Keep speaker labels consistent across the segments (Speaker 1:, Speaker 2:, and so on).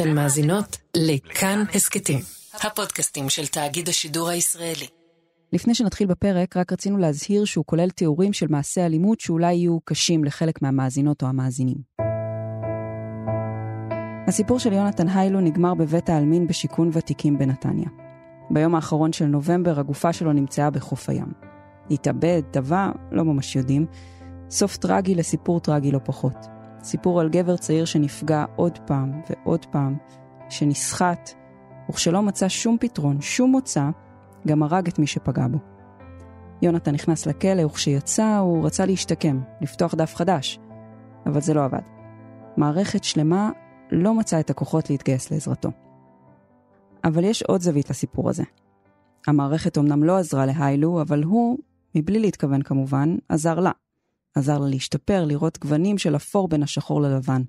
Speaker 1: אתן מאזינות לכאן הסכתים, הפודקאסטים של תאגיד השידור הישראלי.
Speaker 2: לפני שנתחיל בפרק, רק רצינו להזהיר שהוא כולל תיאורים של מעשי אלימות שאולי יהיו קשים לחלק מהמאזינות או המאזינים. הסיפור של יונתן היילו נגמר בבית העלמין בשיכון ותיקים בנתניה. ביום האחרון של נובמבר הגופה שלו נמצאה בחוף הים. התאבד, טבע, לא ממש יודעים. סוף טרגי לסיפור טרגי לא פחות. סיפור על גבר צעיר שנפגע עוד פעם ועוד פעם, שנסחט, וכשלא מצא שום פתרון, שום מוצא, גם הרג את מי שפגע בו. יונתן נכנס לכלא, וכשיצא הוא רצה להשתקם, לפתוח דף חדש, אבל זה לא עבד. מערכת שלמה לא מצאה את הכוחות להתגייס לעזרתו. אבל יש עוד זווית לסיפור הזה. המערכת אמנם לא עזרה להיילו, אבל הוא, מבלי להתכוון כמובן, עזר לה. עזר לה להשתפר, לראות גוונים של אפור בין השחור ללבן.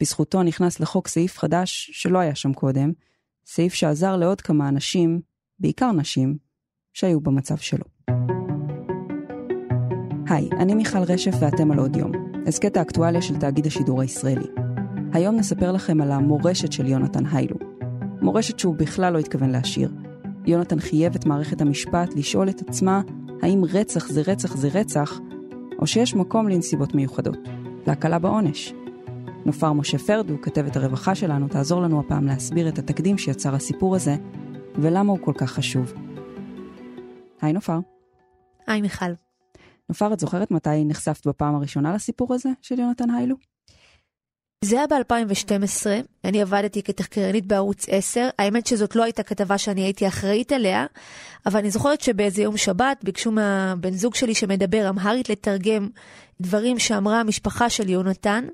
Speaker 2: בזכותו נכנס לחוק סעיף חדש שלא היה שם קודם, סעיף שעזר לעוד כמה אנשים, בעיקר נשים, שהיו במצב שלו. היי, אני מיכל רשף ואתם על עוד יום, הסכת האקטואליה של תאגיד השידור הישראלי. היום נספר לכם על המורשת של יונתן היילו. מורשת שהוא בכלל לא התכוון להשאיר. יונתן חייב את מערכת המשפט לשאול את עצמה האם רצח זה רצח זה רצח, או שיש מקום לנסיבות מיוחדות, להקלה בעונש. נופר משה פרדו, כתבת הרווחה שלנו, תעזור לנו הפעם להסביר את התקדים שיצר הסיפור הזה, ולמה הוא כל כך חשוב. היי נופר.
Speaker 3: היי מיכל.
Speaker 2: נופר, את זוכרת מתי נחשפת בפעם הראשונה לסיפור הזה של יונתן היילו?
Speaker 3: זה היה ב-2012, אני עבדתי כתחקרנית בערוץ 10, האמת שזאת לא הייתה כתבה שאני הייתי אחראית עליה, אבל אני זוכרת שבאיזה יום שבת ביקשו מהבן זוג שלי שמדבר אמהרית לתרגם דברים שאמרה המשפחה של יונתן.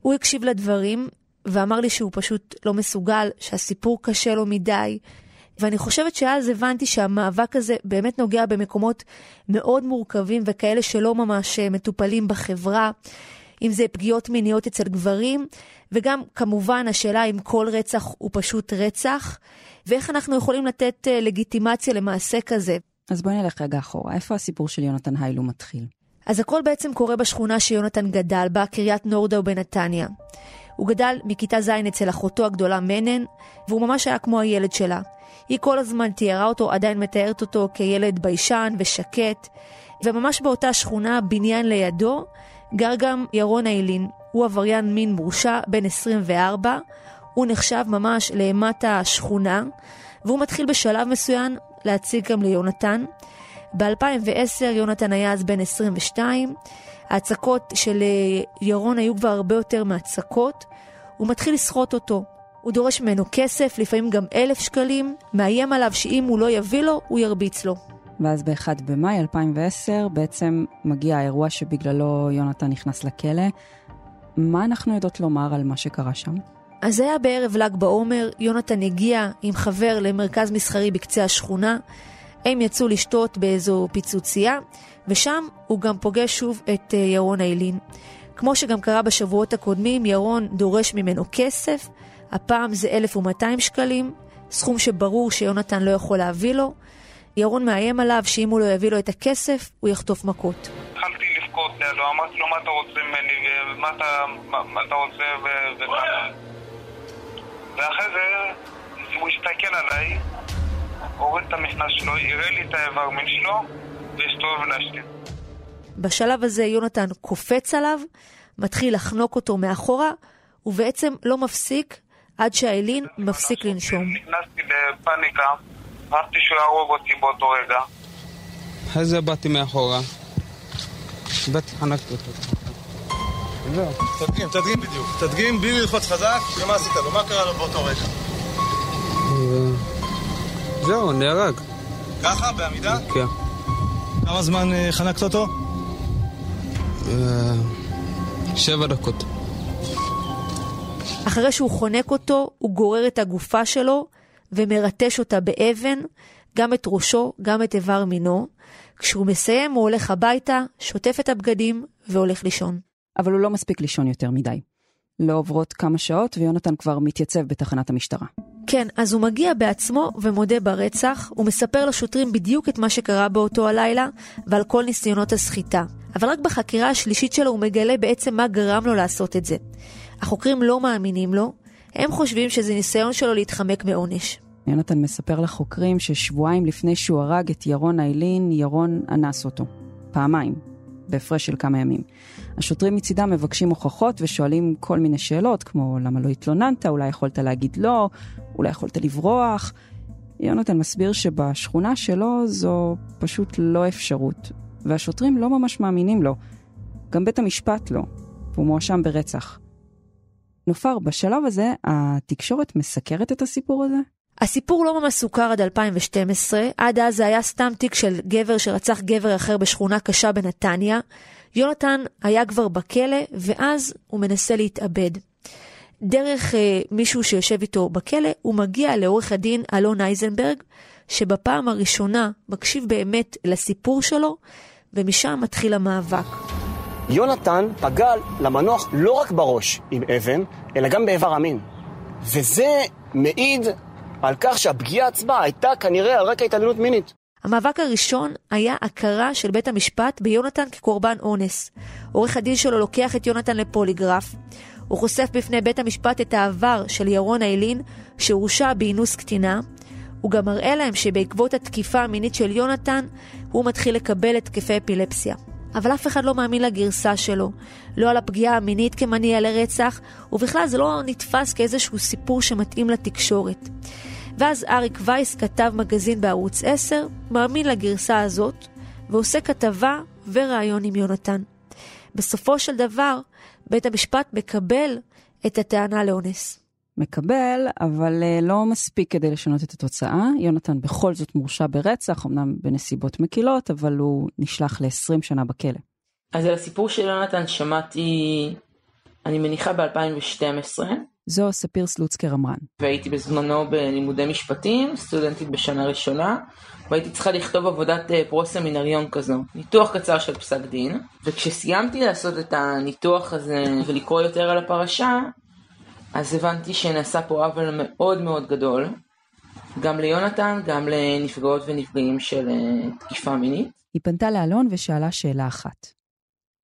Speaker 3: הוא הקשיב לדברים ואמר לי שהוא פשוט לא מסוגל, שהסיפור קשה לו מדי, ואני חושבת שאז הבנתי שהמאבק הזה באמת נוגע במקומות מאוד מורכבים וכאלה שלא ממש מטופלים בחברה. אם זה פגיעות מיניות אצל גברים, וגם כמובן השאלה אם כל רצח הוא פשוט רצח, ואיך אנחנו יכולים לתת אה, לגיטימציה למעשה כזה.
Speaker 2: אז בואי נלך רגע אחורה, איפה הסיפור של יונתן היילו מתחיל?
Speaker 3: אז הכל בעצם קורה בשכונה שיונתן גדל בה, קריית נורדאו בנתניה. הוא גדל מכיתה ז' אצל אחותו הגדולה מנן, והוא ממש היה כמו הילד שלה. היא כל הזמן תיארה אותו, עדיין מתארת אותו כילד ביישן ושקט, וממש באותה שכונה, בניין לידו, גר גם ירון איילין, הוא עבריין מין מורשע, בן 24, הוא נחשב ממש לאימת השכונה, והוא מתחיל בשלב מסוים להציג גם ליונתן. ב-2010 יונתן היה אז בן 22, ההצקות של אה, ירון היו כבר הרבה יותר מהצקות, הוא מתחיל לסחוט אותו. הוא דורש ממנו כסף, לפעמים גם אלף שקלים, מאיים עליו שאם הוא לא יביא לו, הוא ירביץ לו.
Speaker 2: ואז ב-1 במאי 2010 בעצם מגיע האירוע שבגללו יונתן נכנס לכלא. מה אנחנו יודעות לומר על מה שקרה שם?
Speaker 3: אז היה בערב ל"ג בעומר, יונתן הגיע עם חבר למרכז מסחרי בקצה השכונה. הם יצאו לשתות באיזו פיצוצייה, ושם הוא גם פוגש שוב את אה, ירון איילין. כמו שגם קרה בשבועות הקודמים, ירון דורש ממנו כסף, הפעם זה 1,200 שקלים, סכום שברור שיונתן לא יכול להביא לו. ירון מאיים עליו שאם הוא לא יביא לו את הכסף, הוא יחטוף מכות.
Speaker 4: התחלתי לבכות לידו, אמרתי לו מה אתה רוצה ממני, ומה אתה, מה, אתה רוצה וכמה. ואחרי זה הוא הסתכל עליי, הוריד את המכנס שלו, הראה לי את האיבר מין שלו, והסתובב להשתין.
Speaker 3: בשלב הזה יונתן קופץ עליו, מתחיל לחנוק אותו מאחורה, ובעצם לא מפסיק עד שהאלין מפסיק לנשום.
Speaker 4: נכנסתי לפאניקה. חשבתי שהוא יהרוג אותי באותו רגע.
Speaker 5: אחרי זה באתי מאחורה. באתי, חנקתי אותו.
Speaker 6: זהו. תדגים, תדגים בדיוק. תדגים בלי ללחוץ חזק, ומה עשית לו? מה קרה לו באותו רגע?
Speaker 5: זהו, נהרג.
Speaker 6: ככה? בעמידה?
Speaker 5: כן.
Speaker 6: כמה זמן אה, חנקת אותו?
Speaker 5: אה, שבע דקות.
Speaker 3: אחרי שהוא חונק אותו, הוא גורר את הגופה שלו ומרטש אותה באבן, גם את ראשו, גם את איבר מינו. כשהוא מסיים הוא הולך הביתה, שוטף את הבגדים והולך לישון.
Speaker 2: אבל הוא לא מספיק לישון יותר מדי. לא עוברות כמה שעות ויונתן כבר מתייצב בתחנת המשטרה.
Speaker 3: כן, אז הוא מגיע בעצמו ומודה ברצח, הוא מספר לשוטרים בדיוק את מה שקרה באותו הלילה ועל כל ניסיונות הסחיטה. אבל רק בחקירה השלישית שלו הוא מגלה בעצם מה גרם לו לעשות את זה. החוקרים לא מאמינים לו, הם חושבים שזה ניסיון שלו להתחמק מעונש.
Speaker 2: יונתן מספר לחוקרים ששבועיים לפני שהוא הרג את ירון איילין, ירון אנס אותו. פעמיים, בהפרש של כמה ימים. השוטרים מצידם מבקשים הוכחות ושואלים כל מיני שאלות, כמו למה לא התלוננת, אולי יכולת להגיד לא, אולי יכולת לברוח. יונתן מסביר שבשכונה שלו זו פשוט לא אפשרות, והשוטרים לא ממש מאמינים לו. גם בית המשפט לא, והוא מואשם ברצח. נופר, בשלב הזה התקשורת מסקרת את הסיפור הזה?
Speaker 3: הסיפור לא ממש סוכר עד 2012, עד אז זה היה סתם תיק של גבר שרצח גבר אחר בשכונה קשה בנתניה. יונתן היה כבר בכלא, ואז הוא מנסה להתאבד. דרך אה, מישהו שיושב איתו בכלא, הוא מגיע לעורך הדין אלון אייזנברג, שבפעם הראשונה מקשיב באמת לסיפור שלו, ומשם מתחיל המאבק.
Speaker 7: יונתן פגע למנוח לא רק בראש עם אבן, אלא גם באיבר המין. וזה מעיד על כך שהפגיעה עצמה הייתה כנראה על רקע התעללות מינית.
Speaker 3: המאבק הראשון היה הכרה של בית המשפט ביונתן כקורבן אונס. עורך הדין שלו לוקח את יונתן לפוליגרף. הוא חושף בפני בית המשפט את העבר של ירון איילין, שהורשע באינוס קטינה. הוא גם מראה להם שבעקבות התקיפה המינית של יונתן, הוא מתחיל לקבל התקפי אפילפסיה. אבל אף אחד לא מאמין לגרסה שלו, לא על הפגיעה המינית כמניע לרצח, ובכלל זה לא נתפס כאיזשהו סיפור שמתאים לתקשורת. ואז אריק וייס, כתב מגזין בערוץ 10, מאמין לגרסה הזאת, ועושה כתבה וראיון עם יונתן. בסופו של דבר, בית המשפט מקבל את הטענה לאונס.
Speaker 2: מקבל, אבל אה, לא מספיק כדי לשנות את התוצאה. יונתן בכל זאת מורשע ברצח, אמנם בנסיבות מקילות, אבל הוא נשלח ל-20 שנה בכלא.
Speaker 8: אז על הסיפור של יונתן שמעתי, אני מניחה ב-2012.
Speaker 2: זו ספיר סלוצקר אמרן.
Speaker 8: והייתי בזמנו בלימודי משפטים, סטודנטית בשנה ראשונה, והייתי צריכה לכתוב עבודת אה, פרו-סמינריון כזו, ניתוח קצר של פסק דין, וכשסיימתי לעשות את הניתוח הזה ולקרוא יותר על הפרשה, אז הבנתי שנעשה פה עוול מאוד מאוד גדול, גם ליונתן, גם לנפגעות ונפגעים של אה, תקיפה מינית.
Speaker 2: היא פנתה לאלון ושאלה שאלה אחת,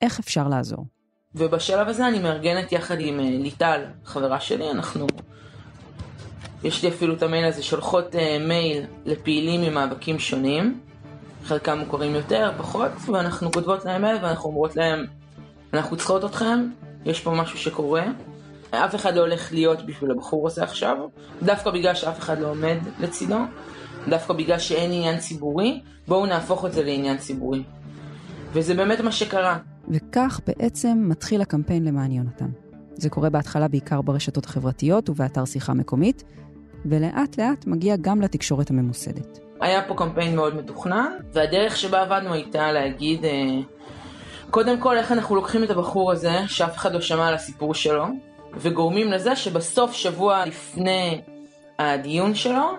Speaker 2: איך אפשר לעזור?
Speaker 8: ובשלב הזה אני מארגנת יחד עם אה, ליטל, חברה שלי, אנחנו... יש לי אפילו את המייל הזה, שולחות אה, מייל לפעילים ממאבקים שונים, חלקם מוכרים יותר, פחות, ואנחנו כותבות להם מייל ואנחנו אומרות להם, אנחנו צריכות אתכם, יש פה משהו שקורה, אף אחד לא הולך להיות בשביל הבחור הזה עכשיו, דווקא בגלל שאף אחד לא עומד לצידו, דווקא בגלל שאין עניין ציבורי, בואו נהפוך את זה לעניין ציבורי. וזה באמת מה שקרה.
Speaker 2: וכך בעצם מתחיל הקמפיין למען יונתן. זה קורה בהתחלה בעיקר ברשתות החברתיות ובאתר שיחה מקומית, ולאט לאט מגיע גם לתקשורת הממוסדת.
Speaker 8: היה פה קמפיין מאוד מתוכנן, והדרך שבה עבדנו הייתה להגיד, אה, קודם כל איך אנחנו לוקחים את הבחור הזה, שאף אחד לא שמע על הסיפור שלו, וגורמים לזה שבסוף שבוע לפני הדיון שלו,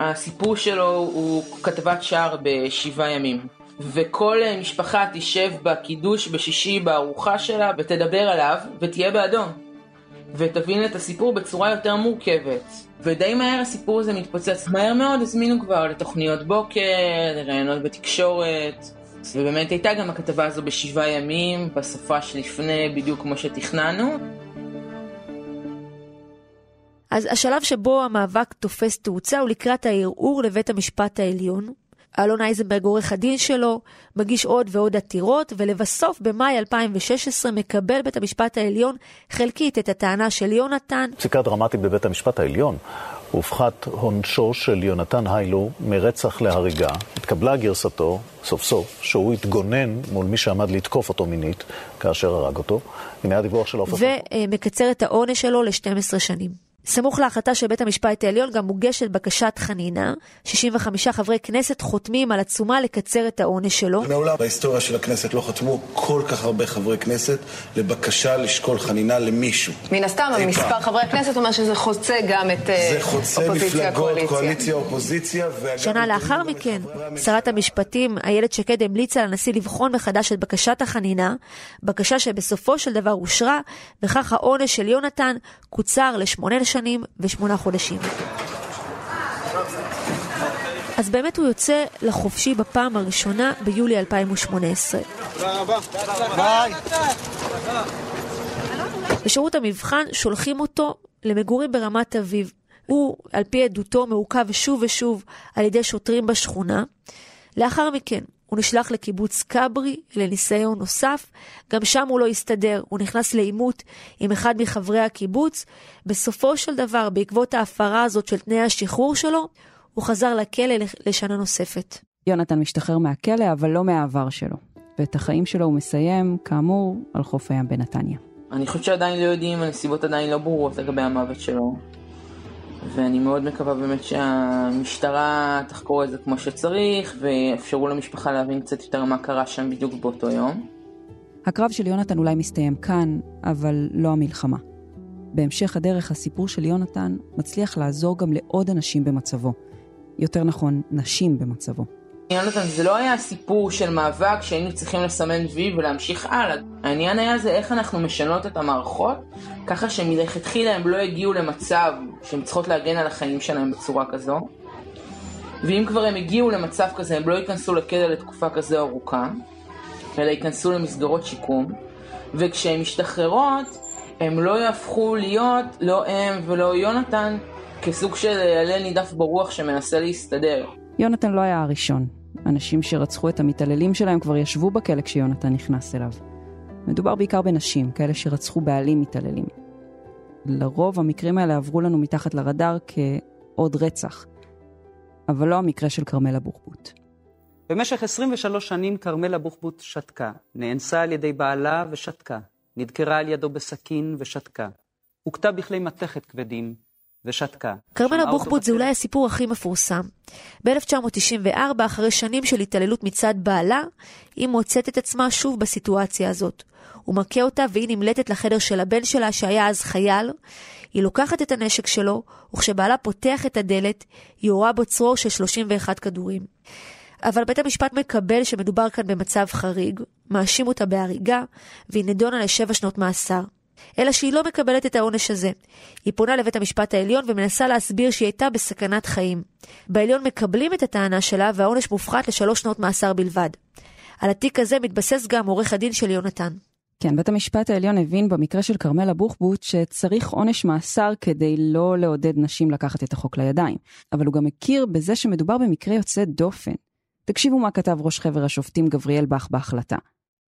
Speaker 8: הסיפור שלו הוא כתבת שער בשבעה ימים. וכל משפחה תשב בקידוש בשישי בארוחה שלה ותדבר עליו ותהיה בעדו. ותבין את הסיפור בצורה יותר מורכבת. ודי מהר הסיפור הזה מתפוצץ. מהר מאוד הזמינו כבר לתוכניות בוקר, לראיונות בתקשורת. ובאמת הייתה גם הכתבה הזו בשבעה ימים, בשפה שלפני, בדיוק כמו שתכננו.
Speaker 3: אז השלב שבו המאבק תופס תאוצה הוא לקראת הערעור לבית המשפט העליון. אלון אייזנברג, עורך הדין שלו, מגיש עוד ועוד עתירות, ולבסוף במאי 2016 מקבל בית המשפט העליון חלקית את הטענה של יונתן.
Speaker 9: פסיקה דרמטית בבית המשפט העליון. הופחת עונשו של יונתן היילו מרצח להריגה. התקבלה גרסתו, סוף סוף, שהוא התגונן מול מי שעמד לתקוף אותו מינית כאשר הרג אותו. הנה הדיווח של עופר.
Speaker 3: ומקצר את העונש שלו ל-12 שנים. סמוך להחלטה של בית המשפט העליון גם מוגשת בקשת חנינה. 65 חברי כנסת חותמים על עצומה לקצר את העונש שלו.
Speaker 10: מעולם בהיסטוריה של הכנסת לא חתמו כל כך הרבה חברי כנסת לבקשה לשקול חנינה למישהו.
Speaker 11: מן הסתם, המספר חברי הכנסת אומר שזה חוצה גם את
Speaker 10: אה, זה חוצה מפלגות, קואליציה, אופוזיציה.
Speaker 3: שנה לאחר מכן, שרת המשפטים איילת שקד המליצה לנשיא לבחון מחדש את בקשת החנינה, בקשה שבסופו של דבר אושרה, וכך העונש של יונתן קוצר לשמונה שנים ושמונה חודשים. אז באמת הוא יוצא לחופשי בפעם הראשונה ביולי 2018. תודה רבה. ביי. בשירות המבחן שולחים אותו למגורים ברמת אביב. הוא, על פי עדותו, מעוכב שוב ושוב על ידי שוטרים בשכונה. לאחר מכן, הוא נשלח לקיבוץ כברי לניסיון נוסף, גם שם הוא לא הסתדר, הוא נכנס לעימות עם אחד מחברי הקיבוץ. בסופו של דבר, בעקבות ההפרה הזאת של תנאי השחרור שלו, הוא חזר לכלא לשנה נוספת.
Speaker 2: יונתן משתחרר מהכלא, אבל לא מהעבר שלו. ואת החיים שלו הוא מסיים, כאמור, על חוף הים בנתניה.
Speaker 8: אני חושב שעדיין לא יודעים, הנסיבות עדיין לא ברורות לגבי המוות שלו. ואני מאוד מקווה באמת שהמשטרה תחקור את זה כמו שצריך, ויאפשרו למשפחה להבין קצת יותר מה קרה שם בדיוק באותו יום.
Speaker 2: הקרב של יונתן אולי מסתיים כאן, אבל לא המלחמה. בהמשך הדרך הסיפור של יונתן מצליח לעזור גם לעוד אנשים במצבו. יותר נכון, נשים במצבו.
Speaker 8: יונתן, זה לא היה סיפור של מאבק שהיינו צריכים לסמן וי ולהמשיך הלאה. העניין היה זה איך אנחנו משנות את המערכות, ככה שמלכתחילה הם לא הגיעו למצב שהן צריכות להגן על החיים שלהם בצורה כזו. ואם כבר הם הגיעו למצב כזה, הם לא ייכנסו לכלא לתקופה כזו ארוכה, אלא ייכנסו למסגרות שיקום. וכשהן משתחררות, הם לא יהפכו להיות, לא הם ולא יונתן, כסוג של עלה נידף ברוח שמנסה להסתדר.
Speaker 2: יונתן לא היה הראשון. אנשים שרצחו את המתעללים שלהם כבר ישבו בכלא כשיונתן נכנס אליו. מדובר בעיקר בנשים, כאלה שרצחו בעלים מתעללים. לרוב המקרים האלה עברו לנו מתחת לרדאר כעוד רצח, אבל לא המקרה של כרמלה בוחבוט.
Speaker 12: במשך 23 שנים כרמלה בוחבוט שתקה, נאנסה על ידי בעלה ושתקה, נדקרה על ידו בסכין ושתקה, הוכתה בכלי מתכת כבדים, ושתקה.
Speaker 3: כרמלה בוחבוט זה אולי הסיפור הכי מפורסם. ב-1994, אחרי שנים של התעללות מצד בעלה, היא מוצאת את עצמה שוב בסיטואציה הזאת. הוא מכה אותה והיא נמלטת לחדר של הבן שלה שהיה אז חייל. היא לוקחת את הנשק שלו, וכשבעלה פותח את הדלת, היא יורה בו צרור של 31 כדורים. אבל בית המשפט מקבל שמדובר כאן במצב חריג, מאשים אותה בהריגה, והיא נדונה לשבע שנות מאסר. אלא שהיא לא מקבלת את העונש הזה. היא פונה לבית המשפט העליון ומנסה להסביר שהיא הייתה בסכנת חיים. בעליון מקבלים את הטענה שלה והעונש מופחת לשלוש שנות מאסר בלבד. על התיק הזה מתבסס גם עורך הדין של יונתן.
Speaker 2: כן, בית המשפט העליון הבין במקרה של כרמלה בוחבוט שצריך עונש מאסר כדי לא לעודד נשים לקחת את החוק לידיים. אבל הוא גם הכיר בזה שמדובר במקרה יוצא דופן. תקשיבו מה כתב ראש חבר השופטים גבריאל בך בהחלטה.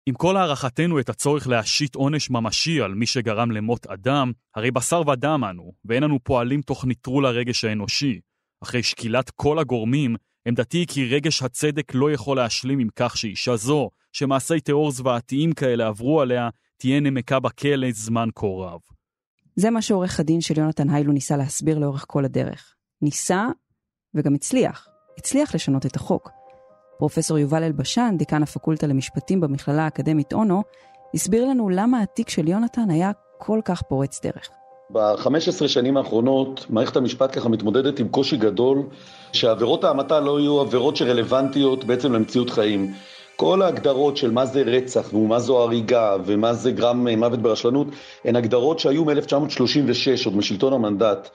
Speaker 13: עם כל הערכתנו את הצורך להשית עונש ממשי על מי שגרם למות אדם, הרי בשר ודם אנו, ואין אנו פועלים תוך נטרול הרגש האנושי. אחרי שקילת כל הגורמים, עמדתי היא כי רגש הצדק לא יכול להשלים עם כך שאישה זו, שמעשי טרור זוועתיים כאלה עברו עליה, תהיה נמקה בכלא זמן כה רב.
Speaker 2: זה מה שעורך הדין של יונתן היילו ניסה להסביר לאורך כל הדרך. ניסה, וגם הצליח. הצליח לשנות את החוק. פרופסור יובל אלבשן, דיקן הפקולטה למשפטים במכללה האקדמית אונו, הסביר לנו למה התיק של יונתן היה כל כך פורץ דרך.
Speaker 14: ב-15 שנים האחרונות מערכת המשפט ככה מתמודדת עם קושי גדול שעבירות ההמתה לא יהיו עבירות שרלוונטיות בעצם למציאות חיים. כל ההגדרות של מה זה רצח ומה זו הריגה ומה זה גרם מוות ברשלנות הן הגדרות שהיו מ-1936 עוד משלטון המנדט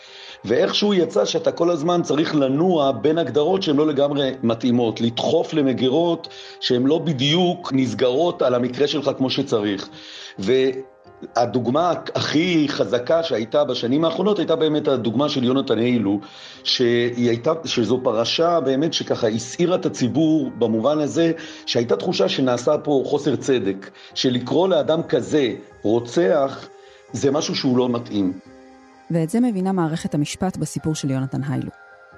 Speaker 14: ואיכשהו יצא שאתה כל הזמן צריך לנוע בין הגדרות שהן לא לגמרי מתאימות, לדחוף למגירות שהן לא בדיוק נסגרות על המקרה שלך כמו שצריך. ו... הדוגמה הכי חזקה שהייתה בשנים האחרונות הייתה באמת הדוגמה של יונתן אילו, שהיא הייתה, שזו פרשה באמת שככה הסעירה את הציבור במובן הזה שהייתה תחושה שנעשה פה חוסר צדק, שלקרוא לאדם כזה רוצח זה משהו שהוא לא מתאים.
Speaker 2: ואת זה מבינה מערכת המשפט בסיפור של יונתן היילו,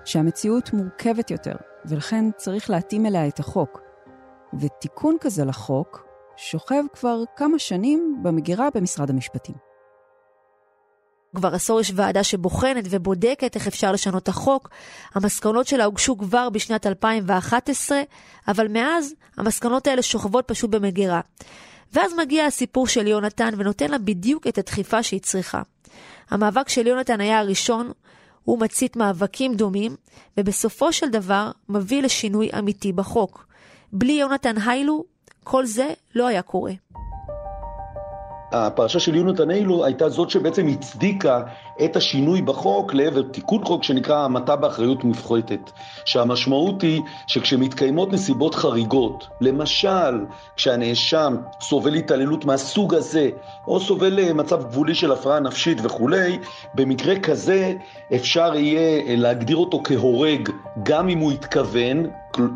Speaker 2: שהמציאות מורכבת יותר, ולכן צריך להתאים אליה את החוק. ותיקון כזה לחוק שוכב כבר כמה שנים במגירה במשרד המשפטים.
Speaker 3: כבר עשור יש ועדה שבוחנת ובודקת איך אפשר לשנות את החוק. המסקנות שלה הוגשו כבר בשנת 2011, אבל מאז המסקנות האלה שוכבות פשוט במגירה. ואז מגיע הסיפור של יונתן ונותן לה בדיוק את הדחיפה שהיא צריכה. המאבק של יונתן היה הראשון, הוא מצית מאבקים דומים, ובסופו של דבר מביא לשינוי אמיתי בחוק. בלי יונתן היילו, כל זה לא היה קורה.
Speaker 14: הפרשה של יונתן אילו הייתה זאת שבעצם הצדיקה את השינוי בחוק לעבר תיקון חוק שנקרא המתה באחריות מופחתת, שהמשמעות היא שכשמתקיימות נסיבות חריגות, למשל כשהנאשם סובל התעללות מהסוג הזה, או סובל אה, מצב גבולי של הפרעה נפשית וכולי, במקרה כזה אפשר יהיה להגדיר אותו כהורג גם אם הוא התכוון,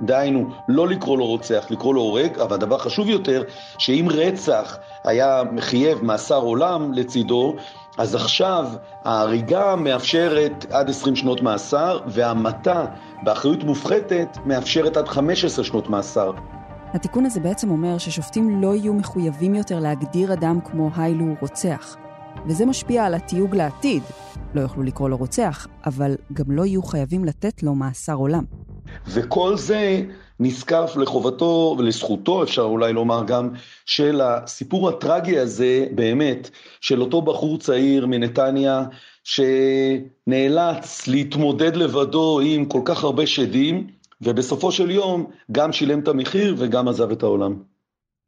Speaker 14: דהיינו, לא לקרוא לו רוצח, לקרוא לו הורג, אבל הדבר חשוב יותר, שאם רצח היה מחייב מאסר עולם לצידו, אז עכשיו ההריגה מאפשרת עד 20 שנות מאסר, והמתה באחריות מופחתת מאפשרת עד 15 שנות מאסר.
Speaker 2: התיקון הזה בעצם אומר ששופטים לא יהיו מחויבים יותר להגדיר אדם כמו היילו רוצח. וזה משפיע על התיוג לעתיד. לא יוכלו לקרוא לו רוצח, אבל גם לא יהיו חייבים לתת לו מאסר עולם.
Speaker 14: וכל זה נזקף לחובתו ולזכותו, אפשר אולי לומר גם, של הסיפור הטרגי הזה, באמת, של אותו בחור צעיר מנתניה, שנאלץ להתמודד לבדו עם כל כך הרבה שדים, ובסופו של יום גם שילם את המחיר וגם עזב את העולם.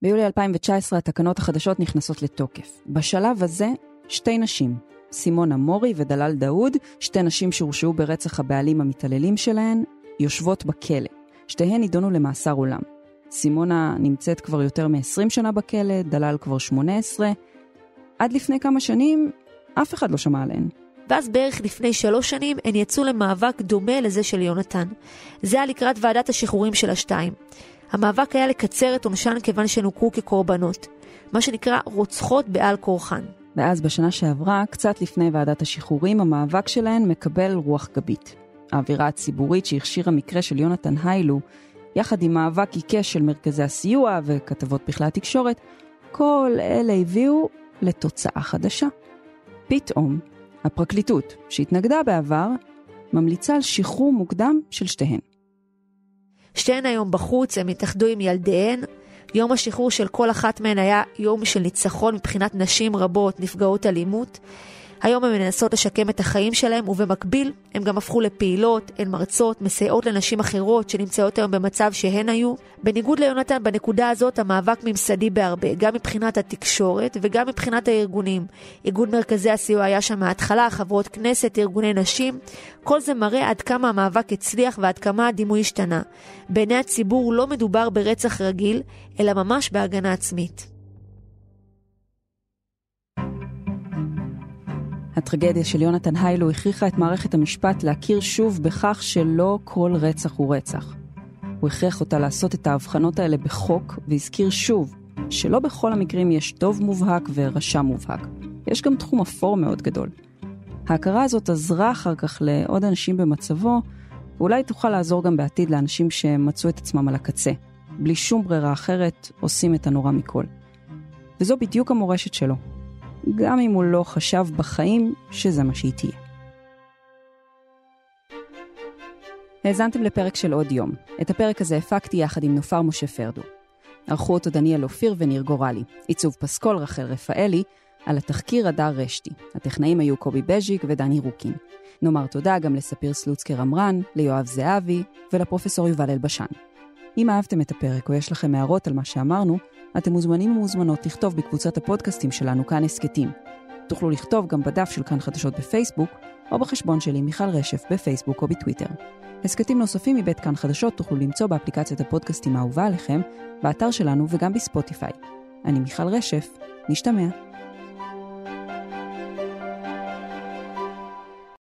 Speaker 2: ביולי 2019 התקנות החדשות נכנסות לתוקף. בשלב הזה, שתי נשים, סימונה מורי ודלל דאוד, שתי נשים שהורשעו ברצח הבעלים המתעללים שלהן, יושבות בכלא. שתיהן נידונו למאסר עולם. סימונה נמצאת כבר יותר מ-20 שנה בכלא, דלל כבר 18. עד לפני כמה שנים, אף אחד לא שמע עליהן.
Speaker 3: ואז בערך לפני שלוש שנים הן יצאו למאבק דומה לזה של יונתן. זה היה לקראת ועדת השחרורים של השתיים. המאבק היה לקצר את עונשן כיוון שהן הוכרו כקורבנות. מה שנקרא רוצחות בעל כורחן.
Speaker 2: ואז בשנה שעברה, קצת לפני ועדת השחרורים, המאבק שלהן מקבל רוח גבית. האווירה הציבורית שהכשירה מקרה של יונתן היילו, יחד עם מאבק עיקש של מרכזי הסיוע וכתבות בכלי התקשורת, כל אלה הביאו לתוצאה חדשה. פתאום, הפרקליטות, שהתנגדה בעבר, ממליצה על שחרור מוקדם של שתיהן.
Speaker 3: שתיהן היום בחוץ, הם התאחדו עם ילדיהן. יום השחרור של כל אחת מהן היה יום של ניצחון מבחינת נשים רבות נפגעות אלימות. היום הן מנסות לשקם את החיים שלהם, ובמקביל הן גם הפכו לפעילות, הן מרצות, מסייעות לנשים אחרות שנמצאות היום במצב שהן היו. בניגוד ליונתן, בנקודה הזאת המאבק ממסדי בהרבה, גם מבחינת התקשורת וגם מבחינת הארגונים. איגוד מרכזי הסיוע היה שם מההתחלה, חברות כנסת, ארגוני נשים. כל זה מראה עד כמה המאבק הצליח ועד כמה הדימוי השתנה. בעיני הציבור לא מדובר ברצח רגיל, אלא ממש בהגנה עצמית.
Speaker 2: הטרגדיה של יונתן היילו הכריחה את מערכת המשפט להכיר שוב בכך שלא כל רצח הוא רצח. הוא הכריח אותה לעשות את ההבחנות האלה בחוק, והזכיר שוב שלא בכל המקרים יש טוב מובהק ורשע מובהק. יש גם תחום אפור מאוד גדול. ההכרה הזאת עזרה אחר כך לעוד אנשים במצבו, ואולי תוכל לעזור גם בעתיד לאנשים שמצאו את עצמם על הקצה. בלי שום ברירה אחרת, עושים את הנורא מכל. וזו בדיוק המורשת שלו, גם אם הוא לא חשב בחיים שזה מה שהיא תהיה. האזנתם לפרק של עוד יום. את הפרק הזה הפקתי יחד עם נופר משה פרדו. ערכו אותו דניאל אופיר וניר גורלי. עיצוב פסקול רחל רפאלי, על התחקיר הדר רשתי. הטכנאים היו קובי בז'יק ודני רוקין. נאמר תודה גם לספיר סלוצקר עמרן, ליואב זהבי ולפרופסור יובל אלבשן. אם אהבתם את הפרק או יש לכם הערות על מה שאמרנו, אתם מוזמנים ומוזמנות לכתוב בקבוצת הפודקאסטים שלנו כאן הסכתים. תוכלו לכתוב גם בדף של כאן חדשות בפייסבוק, או בחשבון שלי מיכל רשף בפייסבוק או בטוויטר. הסכתים נוספים מבית כאן חדשות תוכלו למצוא באפליקציית הפודקאסטים האהובה עליכם, באתר שלנו וגם בספוטיפיי. אני מיכל רשף, נשתמע.